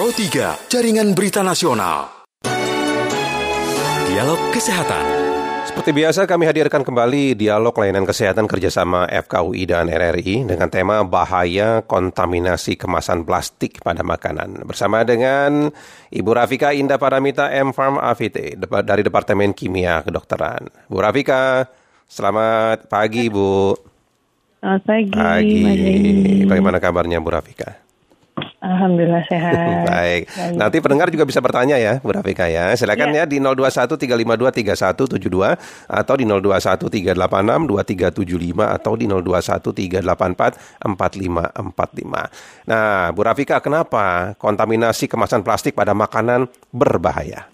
Pro 3, Jaringan Berita Nasional. Dialog Kesehatan. Seperti biasa kami hadirkan kembali dialog layanan kesehatan kerjasama FKUI dan RRI dengan tema bahaya kontaminasi kemasan plastik pada makanan. Bersama dengan Ibu Rafika Indah Paramita M Farm AVT dari Departemen Kimia Kedokteran. Bu Rafika, selamat pagi Bu. Selamat pagi. Pagi. Bagaimana kabarnya Bu Rafika? Alhamdulillah sehat. Baik. Nanti pendengar juga bisa bertanya ya, Bu Rafika ya. Silakan ya, ya di 021 352 3172 atau di 021 386 2375 atau di 021 384 4545. Nah, Bu Rafika, kenapa kontaminasi kemasan plastik pada makanan berbahaya?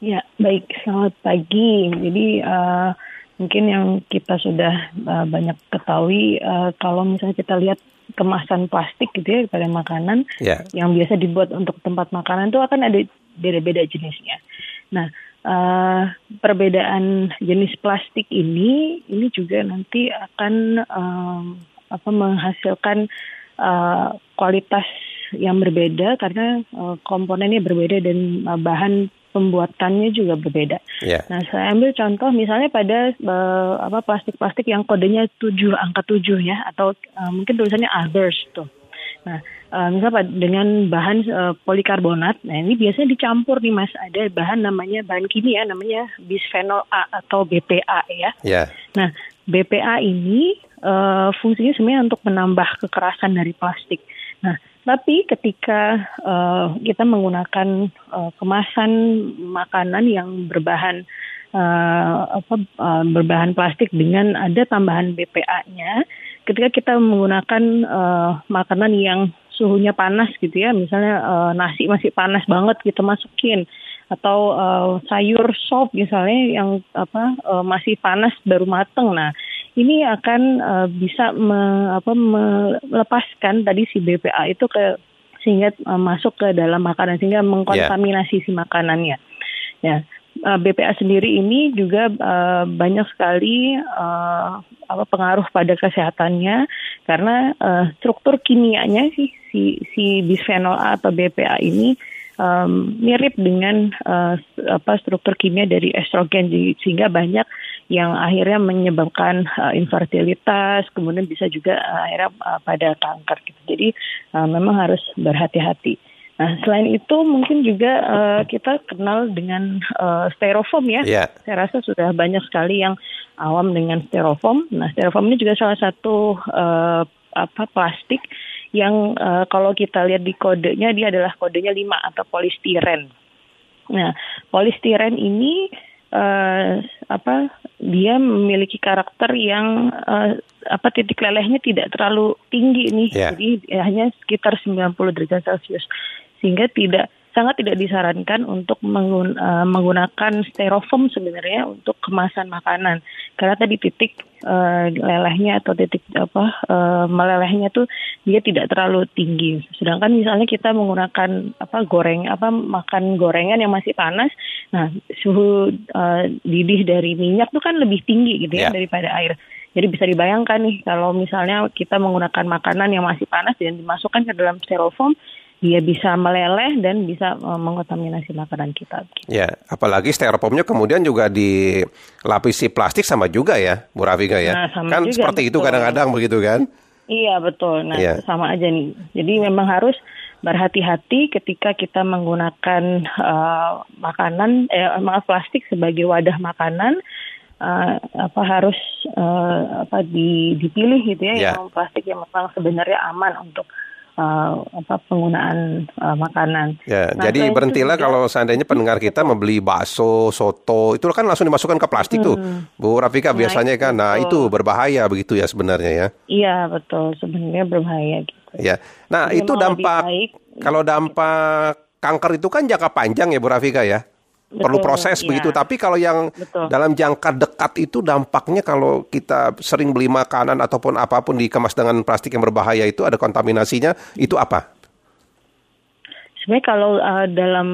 Ya, baik. Selamat pagi. Jadi uh, mungkin yang kita sudah uh, banyak ketahui uh, kalau misalnya kita lihat kemasan plastik gitu ya pada makanan yeah. yang biasa dibuat untuk tempat makanan itu akan ada beda-beda jenisnya. Nah, uh, perbedaan jenis plastik ini ini juga nanti akan um, apa menghasilkan uh, kualitas yang berbeda karena uh, komponennya berbeda dan uh, bahan pembuatannya juga berbeda. Yeah. Nah, saya ambil contoh misalnya pada uh, apa plastik-plastik yang kodenya 7 angka 7 ya atau uh, mungkin tulisannya others tuh. Nah, uh, misalnya dengan bahan uh, polikarbonat, nah ini biasanya dicampur nih Mas, ada bahan namanya bahan kimia namanya bisphenol A atau BPA ya. Yeah. Nah, BPA ini uh, fungsinya sebenarnya untuk menambah kekerasan dari plastik. Nah, tapi ketika uh, kita menggunakan uh, kemasan makanan yang berbahan uh, apa uh, berbahan plastik dengan ada tambahan BPA-nya, ketika kita menggunakan uh, makanan yang suhunya panas gitu ya, misalnya uh, nasi masih panas banget kita masukin atau uh, sayur sop misalnya yang apa uh, masih panas baru mateng. Nah, ini akan uh, bisa me, apa, melepaskan tadi si BPA itu ke sehingga uh, masuk ke dalam makanan sehingga mengkontaminasi yeah. si makanannya. Ya, uh, BPA sendiri ini juga uh, banyak sekali uh, apa pengaruh pada kesehatannya karena uh, struktur kimianya sih si si bisphenol A atau BPA ini um, mirip dengan uh, apa struktur kimia dari estrogen sehingga banyak yang akhirnya menyebabkan uh, infertilitas kemudian bisa juga uh, akhirnya uh, pada kanker gitu. Jadi uh, memang harus berhati-hati. Nah, selain itu mungkin juga uh, kita kenal dengan uh, styrofoam ya. Yeah. Saya rasa sudah banyak sekali yang awam dengan styrofoam. Nah, styrofoam ini juga salah satu uh, apa plastik yang uh, kalau kita lihat di kodenya dia adalah kodenya 5 atau polistiren. Nah, polistiren ini uh, apa dia memiliki karakter yang uh, apa titik lelehnya tidak terlalu tinggi nih. Yeah. Jadi ya, hanya sekitar 90 derajat Celcius. Sehingga tidak sangat tidak disarankan untuk menggun, uh, menggunakan styrofoam sebenarnya untuk kemasan makanan karena tadi titik uh, lelehnya atau titik apa uh, melelehnya tuh dia tidak terlalu tinggi sedangkan misalnya kita menggunakan apa goreng apa makan gorengan yang masih panas nah suhu uh, didih dari minyak tuh kan lebih tinggi gitu ya yeah. daripada air jadi bisa dibayangkan nih kalau misalnya kita menggunakan makanan yang masih panas dan dimasukkan ke dalam styrofoam dia bisa meleleh dan bisa uh, mengontaminasi makanan kita. Ya, apalagi styrofoamnya kemudian juga dilapisi plastik sama juga ya, Bu Rafika ya. Nah, sama kan juga, seperti betul. itu kadang-kadang begitu kan? Iya betul. Nah ya. sama aja nih. Jadi memang harus berhati-hati ketika kita menggunakan uh, makanan, eh, maaf plastik sebagai wadah makanan. Uh, apa harus uh, apa dipilih gitu ya, ya. yang plastik yang memang sebenarnya aman untuk uh, apa penggunaan uh, makanan. Ya, nah, jadi berhentilah juga, kalau seandainya pendengar kita membeli bakso, soto, itu kan langsung dimasukkan ke plastik hmm. tuh, Bu Rafika nah, biasanya kan. Nah itu berbahaya begitu ya sebenarnya ya? Iya betul, sebenarnya berbahaya gitu. Ya, nah jadi itu dampak kalau dampak kanker itu kan jangka panjang ya Bu Rafika ya? Betul, perlu proses ya. begitu. Tapi kalau yang Betul. dalam jangka dekat itu dampaknya kalau kita sering beli makanan ataupun apa pun dikemas dengan plastik yang berbahaya itu ada kontaminasinya, itu apa? Sebenarnya kalau uh, dalam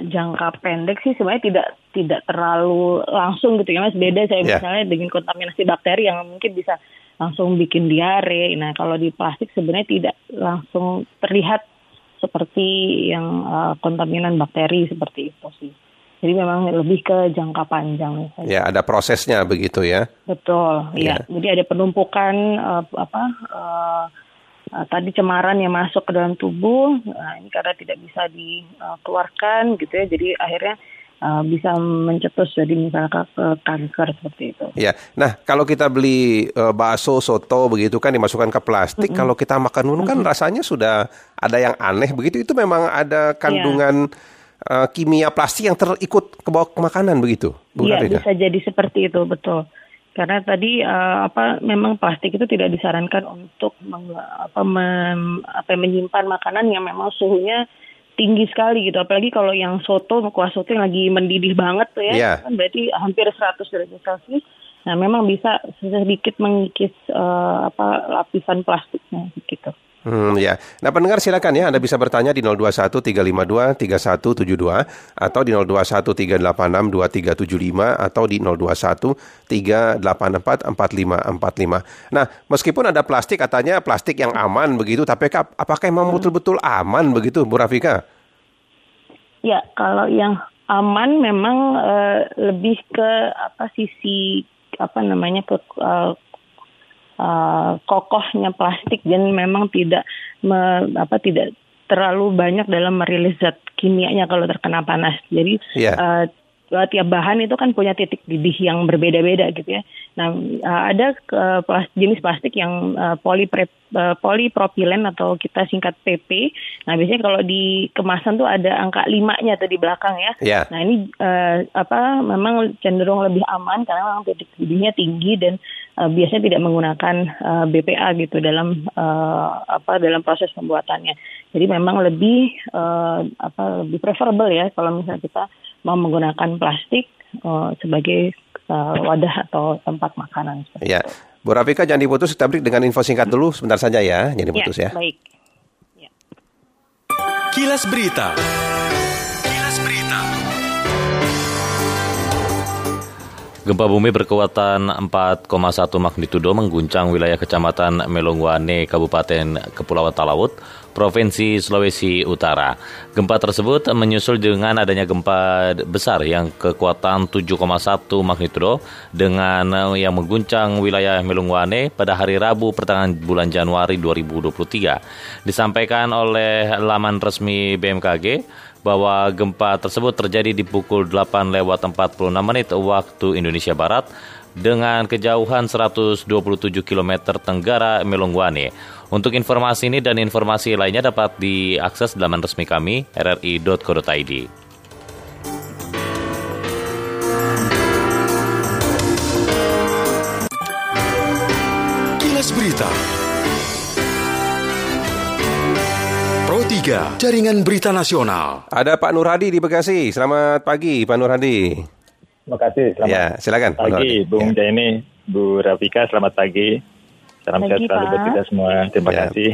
jangka pendek sih sebenarnya tidak tidak terlalu langsung gitu ya mas. Beda saya yeah. misalnya dengan kontaminasi bakteri yang mungkin bisa langsung bikin diare. Nah kalau di plastik sebenarnya tidak langsung terlihat seperti yang uh, kontaminan bakteri seperti itu sih. Jadi memang lebih ke jangka panjang. Saja. Ya, ada prosesnya begitu ya. Betul, ya. ya. Jadi ada penumpukan uh, apa uh, uh, tadi cemaran yang masuk ke dalam tubuh. Nah, ini karena tidak bisa dikeluarkan gitu ya. Jadi akhirnya uh, bisa mencetus jadi misalnya ke kanker seperti itu. Ya, nah kalau kita beli uh, bakso, soto begitu kan dimasukkan ke plastik, mm -hmm. kalau kita makan dulu kan mm -hmm. rasanya sudah ada yang aneh begitu. Itu memang ada kandungan yeah. uh, kimia plastik yang terikut ke bawah ke makanan begitu, Iya, bisa jadi seperti itu betul. Karena tadi uh, apa memang plastik itu tidak disarankan untuk meng, apa, mem, apa menyimpan makanan yang memang suhunya tinggi sekali gitu. Apalagi kalau yang soto, kuah soto yang lagi mendidih banget tuh ya, yeah. kan berarti hampir 100 derajat Celcius. Nah, memang bisa sedikit mengikis uh, apa lapisan plastiknya gitu. Hmm, ya. Nah, pendengar silakan ya, Anda bisa bertanya di 021 352 3172 atau di 021 386 2375 atau di 021 384 4545. Nah, meskipun ada plastik katanya plastik yang aman begitu, tapi apakah memang hmm. betul-betul aman begitu, Bu Rafika? Ya, kalau yang aman memang uh, lebih ke apa sisi apa namanya ke uh, uh, kokohnya plastik dan memang tidak me, apa tidak terlalu banyak dalam merilis zat kimianya kalau terkena panas. Jadi yeah. Iya. uh, tiap bahan itu kan punya titik didih yang berbeda-beda gitu ya. Nah, uh, ada uh, plas, jenis plastik yang uh, polipre, polipropilen atau kita singkat PP. Nah, biasanya kalau di kemasan tuh ada angka limanya tuh di belakang ya. Yeah. Nah, ini uh, apa memang cenderung lebih aman karena memang titik didihnya tinggi dan uh, biasanya tidak menggunakan uh, BPA gitu dalam uh, apa dalam proses pembuatannya. Jadi memang lebih uh, apa lebih preferable ya kalau misalnya kita mau menggunakan plastik uh, sebagai uh, wadah atau tempat makanan. Ya, Bu Rafika jangan diputus, kita break dengan info singkat dulu sebentar saja ya, jangan diputus ya. ya. Baik. Ya. Kilas Berita. Gempa bumi berkekuatan 4,1 magnitudo mengguncang wilayah Kecamatan Melongwane, Kabupaten Kepulauan Talaut, Provinsi Sulawesi Utara. Gempa tersebut menyusul dengan adanya gempa besar yang kekuatan 7,1 magnitudo dengan yang mengguncang wilayah Melungwane pada hari Rabu pertengahan bulan Januari 2023. Disampaikan oleh laman resmi BMKG bahwa gempa tersebut terjadi di pukul 8 lewat 46 menit waktu Indonesia Barat dengan kejauhan 127 km tenggara Melongwane. Untuk informasi ini dan informasi lainnya dapat diakses dalam resmi kami rri.co.id. Berita 3 Jaringan Berita Nasional Ada Pak Nur Hadi di Bekasi. Selamat pagi Pak Nur Hadi. Terima kasih. Selamat ya, silakan. Pagi, Bung ya. Jaini, Bu Rafika, selamat pagi. Salam sehat selalu buat kita semua. Terima ya. kasih.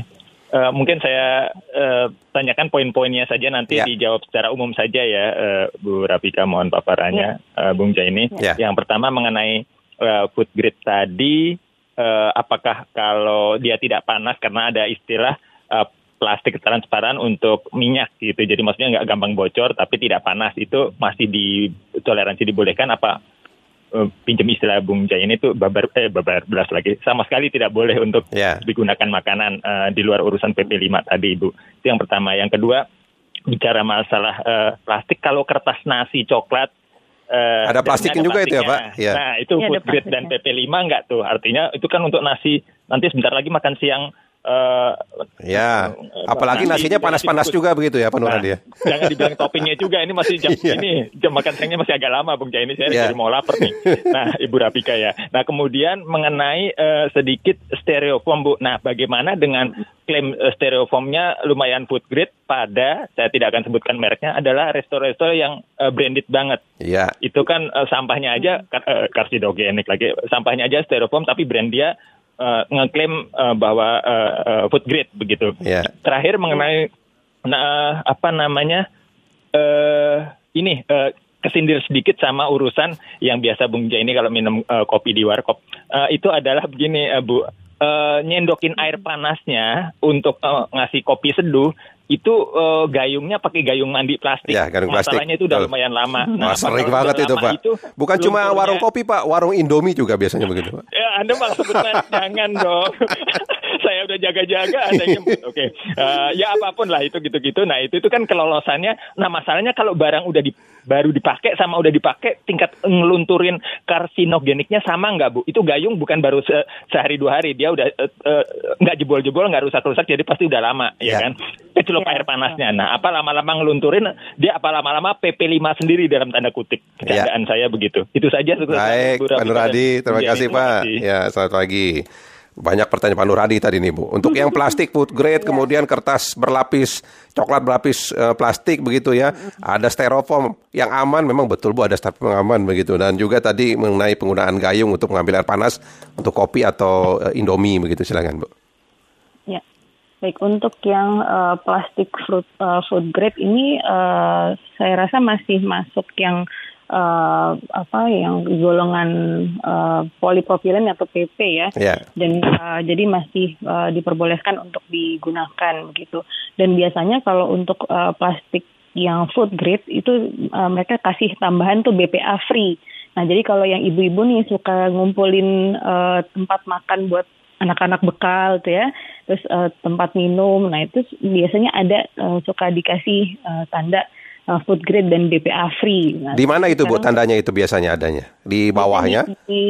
Uh, mungkin saya uh, tanyakan poin-poinnya saja nanti ya. dijawab secara umum saja ya, uh, Bu Rafika mohon paparannya, ya. uh, Bung Jaini. Ya. Yang pertama mengenai uh, food grade tadi, uh, apakah kalau dia tidak panas karena ada istilah uh, plastik transparan untuk minyak gitu. Jadi maksudnya nggak gampang bocor tapi tidak panas itu masih di toleransi dibolehkan apa uh, pinjam istilah Bung Jaya ini tuh babar eh babar belas lagi sama sekali tidak boleh untuk yeah. digunakan makanan uh, di luar urusan PP 5 tadi Ibu. Itu yang pertama. Yang kedua bicara masalah uh, plastik kalau kertas nasi coklat Uh, ada plastiknya juga itu ya Pak? Ya. Nah itu ya, food grade dan PP 5 enggak tuh? Artinya itu kan untuk nasi nanti sebentar lagi makan siang Uh, ya, uh, apalagi nasinya panas-panas juga begitu ya Pak Nuradi nah, ya. Jangan dibilang toppingnya juga, ini masih jam yeah. ini jam makan siangnya masih agak lama Bung Jai ini saya yeah. mau lapar nih. Nah Ibu Rapika ya. Nah kemudian mengenai uh, sedikit stereofoam Bu. Nah bagaimana dengan klaim uh, stereofoamnya lumayan food grade pada saya tidak akan sebutkan mereknya adalah resto-resto yang uh, branded banget. Iya. Yeah. Itu kan uh, sampahnya aja uh, karsidogenik lagi. Sampahnya aja stereofoam tapi brand dia uh, ngeklaim uh, bahwa uh, uh, food grade begitu. Yeah. Terakhir mengenai nah, apa namanya uh, ini uh, kesindir sedikit sama urusan yang biasa Bung Jai ini kalau minum uh, kopi di warkop uh, itu adalah begini uh, Bu uh, nyendokin air panasnya untuk uh, ngasih kopi seduh itu uh, gayungnya pakai gayung mandi plastik. Ya, gayung plastik. Masalahnya itu udah lumayan lama. Nah, sering banget itu, Pak. Itu, Bukan cuma warung kopi, Pak, warung Indomie juga biasanya begitu, Pak. Ya, Anda malah sebutkan jangan dong. Saya udah jaga-jaga ada yang oke. Okay. uh, ya apa pun lah itu gitu-gitu. Nah itu itu kan kelolosannya. Nah masalahnya kalau barang udah di, baru dipakai sama udah dipakai tingkat ngelunturin karsinogeniknya sama nggak bu? Itu gayung bukan baru se sehari dua hari. Dia udah uh, uh, jebol-jebol nggak rusak-rusak jadi pasti udah lama ya, ya. kan? Kecelup ya. air panasnya. Nah apa lama-lama ngelunturin dia apa lama-lama PP5 sendiri dalam tanda kutip. Keadaan ya. saya begitu. Itu saja baik Pak Nuradi terima kasih Pak. ya selamat pagi banyak pertanyaan Pak Nuradi tadi nih Bu. Untuk yang plastik food grade, kemudian kertas berlapis, coklat berlapis uh, plastik begitu ya. Ada styrofoam yang aman, memang betul Bu ada styrofoam yang aman begitu. Dan juga tadi mengenai penggunaan gayung untuk mengambil air panas untuk kopi atau uh, indomie begitu. Silakan Bu. Ya, baik untuk yang uh, plastik fruit uh, food grade ini uh, saya rasa masih masuk yang uh, apa yang golongan uh, polipropilen atau PP ya, yeah. dan uh, jadi masih uh, diperbolehkan untuk digunakan begitu. Dan biasanya kalau untuk uh, plastik yang food grade itu uh, mereka kasih tambahan tuh BPA free. Nah jadi kalau yang ibu-ibu nih suka ngumpulin uh, tempat makan buat anak-anak bekal tuh ya, terus uh, tempat minum, nah itu biasanya ada uh, suka dikasih uh, tanda uh, food grade dan BPA free. Nah, di mana itu Bu tandanya itu biasanya adanya? Di bawahnya? Di, di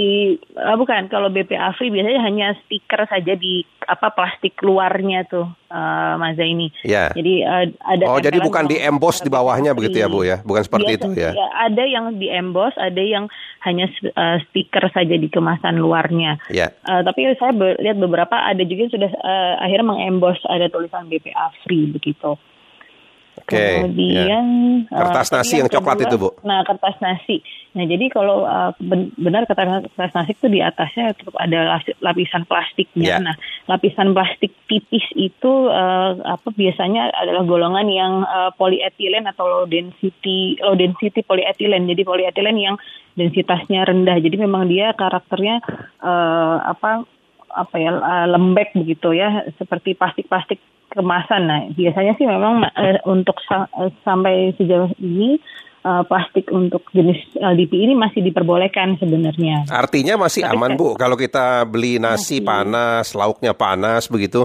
uh, bukan kalau BPA free biasanya hanya stiker saja di apa plastik luarnya tuh uh, ini. Ya. Jadi uh, ada Oh, jadi bukan di emboss di bawahnya begitu ya Bu ya? Bukan seperti Biasa, itu ya? ya? Ada yang di emboss, ada yang hanya uh, stiker saja di kemasan luarnya. Ya. Uh, tapi saya be lihat beberapa ada juga yang sudah uh, akhirnya mengemboss ada tulisan BPA free begitu. Okay, Kemudian ya. kertas nasi yang, yang coklat kedua, itu, Bu. Nah, kertas nasi. Nah, jadi kalau uh, benar kertas, kertas nasi itu di atasnya tetap ada lapisan plastiknya. Yeah. Nah, lapisan plastik tipis itu uh, apa biasanya adalah golongan yang uh, polyethylene atau low density low density polyethylene. Jadi polyethylene yang densitasnya rendah. Jadi memang dia karakternya uh, apa apa ya lembek begitu ya seperti plastik-plastik kemasan. Nah, biasanya sih memang uh, untuk sa uh, sampai sejauh ini uh, plastik untuk jenis LDP ini masih diperbolehkan sebenarnya. Artinya masih Tapi aman, Bu. Kalau kita beli nasi masih. panas, lauknya panas begitu,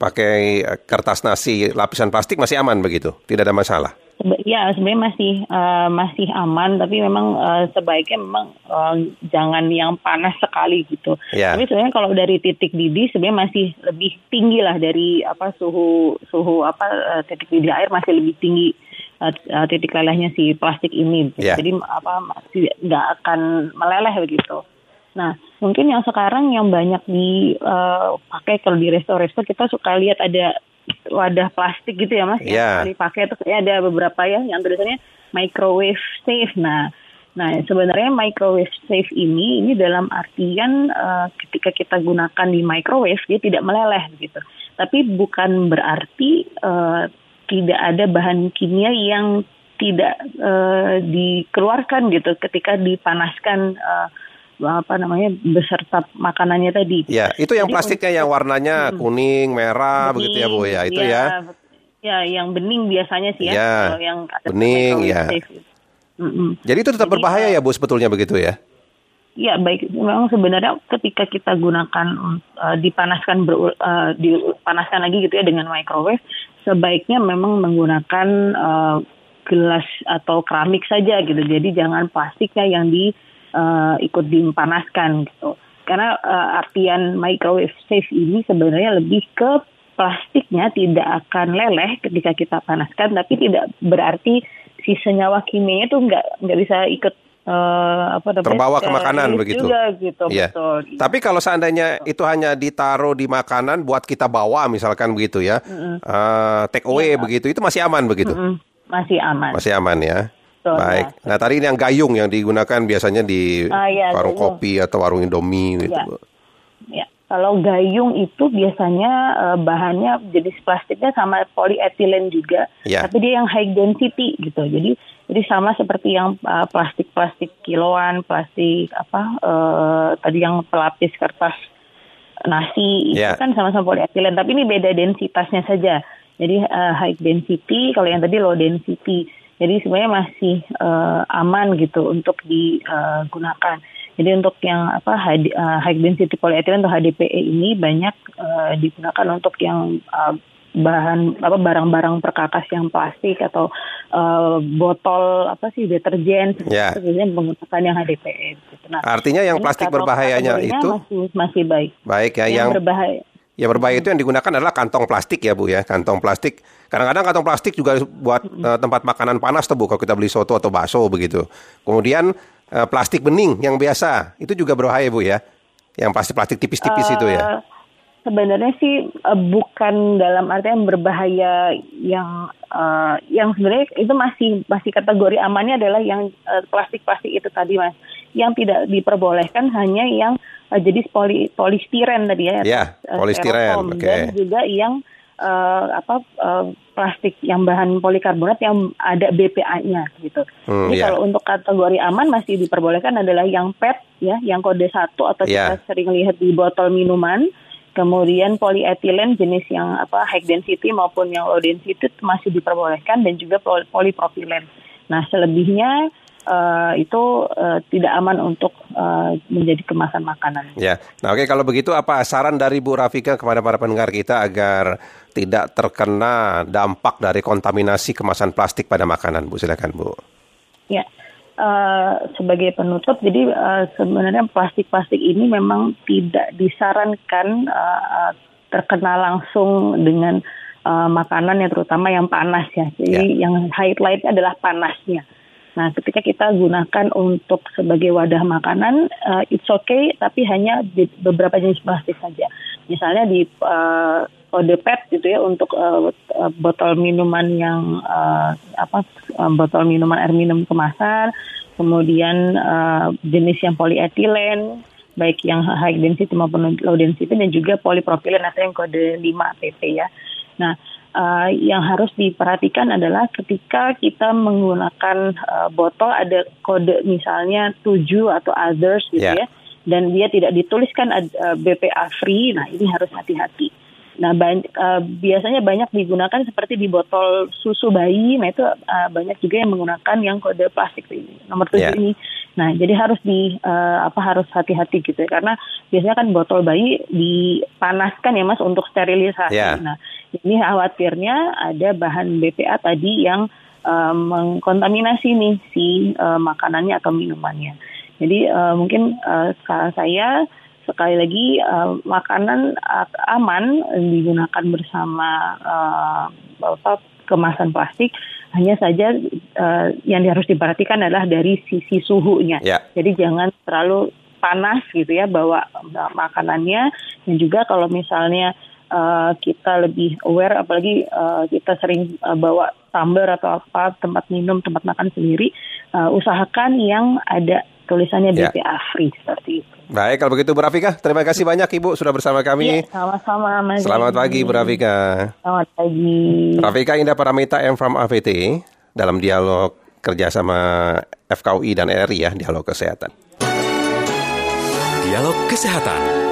pakai kertas nasi lapisan plastik masih aman begitu. Tidak ada masalah. Ya sebenarnya masih uh, masih aman tapi memang uh, sebaiknya memang uh, jangan yang panas sekali gitu. Yeah. Tapi sebenarnya kalau dari titik didih sebenarnya masih lebih tinggi lah dari apa suhu suhu apa uh, titik didih air masih lebih tinggi uh, titik lelehnya si plastik ini. Yeah. Jadi apa masih nggak akan meleleh begitu. Nah, mungkin yang sekarang yang banyak dipakai uh, kalau di resto-resto kita suka lihat ada wadah plastik gitu ya mas yeah. yang iya. dipakai itu ya ada beberapa ya yang tulisannya microwave safe nah nah sebenarnya microwave safe ini ini dalam artian uh, ketika kita gunakan di microwave dia tidak meleleh gitu tapi bukan berarti uh, tidak ada bahan kimia yang tidak uh, dikeluarkan gitu ketika dipanaskan uh, apa namanya beserta makanannya tadi. Ya, itu yang Jadi plastiknya untuk, yang warnanya hmm, kuning, merah bening, begitu ya Bu ya, itu ya. Ya, ya yang bening biasanya sih ya. ya kalau yang bening ya. Mm -mm. Jadi itu tetap Jadi, berbahaya ya Bu sebetulnya begitu ya? Ya baik, memang sebenarnya ketika kita gunakan uh, dipanaskan ber, uh, dipanaskan lagi gitu ya dengan microwave, sebaiknya memang menggunakan uh, gelas atau keramik saja gitu. Jadi jangan plastiknya yang di uh, ikut dipanaskan gitu. Karena uh, artian microwave safe ini sebenarnya lebih ke plastiknya tidak akan leleh ketika kita panaskan, tapi tidak berarti si senyawa kimianya itu nggak nggak bisa ikut uh, apa terbawa ke makanan begitu. Juga, gitu yeah. betul. Tapi kalau seandainya itu hanya ditaruh di makanan buat kita bawa misalkan begitu ya, mm -hmm. uh, take away yeah. begitu, itu masih aman begitu? Mm -hmm. Masih aman. Masih aman ya. Betul, Baik. Ya. Nah tadi ini yang gayung yang digunakan biasanya di uh, ya, warung gayung. kopi atau warung Indomie gitu. Ya. ya. Kalau gayung itu biasanya uh, bahannya jenis plastiknya sama polietilen juga, ya. tapi dia yang high density gitu. Jadi jadi sama seperti yang uh, plastik-plastik kiloan, plastik apa uh, tadi yang pelapis kertas nasi ya. itu kan sama-sama polietilen, tapi ini beda densitasnya saja. Jadi Jadi uh, high density, kalau yang tadi low density. Jadi sebenarnya masih uh, aman gitu untuk digunakan. Jadi untuk yang apa high density polyethylene atau HDPE ini banyak uh, digunakan untuk yang uh, bahan apa barang-barang perkakas yang plastik atau uh, botol apa sih deterjen yeah. biasanya menggunakan yang HDPE. Gitu. Nah, Artinya yang plastik berbahayanya itu masih, masih baik. Baik ya yang, yang berbahaya. Ya berbahaya itu yang digunakan adalah kantong plastik ya Bu ya, kantong plastik. Kadang-kadang kantong plastik juga buat uh, tempat makanan panas tuh Bu kalau kita beli soto atau bakso begitu. Kemudian uh, plastik bening yang biasa itu juga berbahaya Bu ya. Yang plastik-plastik tipis-tipis uh, itu ya sebenarnya sih uh, bukan dalam artian berbahaya yang uh, yang sebenarnya itu masih masih kategori amannya adalah yang plastik-plastik uh, itu tadi mas yang tidak diperbolehkan hanya yang uh, jenis poli polistiren tadi ya yeah, polistiren okay. dan juga yang uh, apa uh, plastik yang bahan polikarbonat yang ada BPA-nya gitu. Hmm, Jadi yeah. kalau untuk kategori aman masih diperbolehkan adalah yang PET ya, yang kode satu atau yeah. kita sering lihat di botol minuman Kemudian polietilen jenis yang apa high density maupun yang low density masih diperbolehkan dan juga polipropilen. Nah, selebihnya uh, itu uh, tidak aman untuk uh, menjadi kemasan makanan. Ya, nah oke kalau begitu apa saran dari Bu Rafika kepada para pendengar kita agar tidak terkena dampak dari kontaminasi kemasan plastik pada makanan, Bu? Silakan, Bu. Ya, uh, sebagai penutup, jadi uh, sebenarnya plastik-plastik ini memang tidak disarankan uh, terkena langsung dengan uh, makanan yang terutama yang panas ya. Jadi yeah. yang highlight adalah panasnya. Nah, ketika kita gunakan untuk sebagai wadah makanan, uh, it's okay, tapi hanya di beberapa jenis plastik saja. Misalnya di uh, kode PET gitu ya untuk uh, botol minuman yang uh, apa botol minuman air minum kemasan, kemudian uh, jenis yang polietilen baik yang high density maupun low density dan juga polipropilen atau yang kode 5 pp ya. Nah, uh, yang harus diperhatikan adalah ketika kita menggunakan uh, botol ada kode misalnya 7 atau others gitu yeah. ya dan dia tidak dituliskan uh, BPA free. Nah, ini harus hati-hati. Nah, uh, biasanya banyak digunakan seperti di botol susu bayi. Nah, itu uh, banyak juga yang menggunakan yang kode plastik ini, nomor tujuh yeah. ini. Nah, jadi harus di uh, apa harus hati-hati gitu ya karena biasanya kan botol bayi dipanaskan ya Mas untuk sterilisasi. Yeah. Nah, ini khawatirnya ada bahan BPA tadi yang uh, mengkontaminasi nih si uh, makanannya atau minumannya. Jadi uh, mungkin uh, saya sekali lagi uh, makanan uh, aman digunakan bersama uh, apa, kemasan plastik hanya saja uh, yang harus diperhatikan adalah dari sisi suhunya. Yeah. Jadi jangan terlalu panas gitu ya bawa makanannya dan juga kalau misalnya uh, kita lebih aware apalagi uh, kita sering uh, bawa tumbler atau apa tempat minum tempat makan sendiri uh, usahakan yang ada tulisannya BPA ya. free seperti itu. Baik, kalau begitu Bu Rafika, terima kasih banyak Ibu sudah bersama kami. Ya, sama-sama Mas. Selamat pagi Bu Rafika. Selamat pagi. Rafika Indah Paramita M from AVT dalam dialog kerjasama FKUI dan RRI ya, dialog kesehatan. Dialog kesehatan.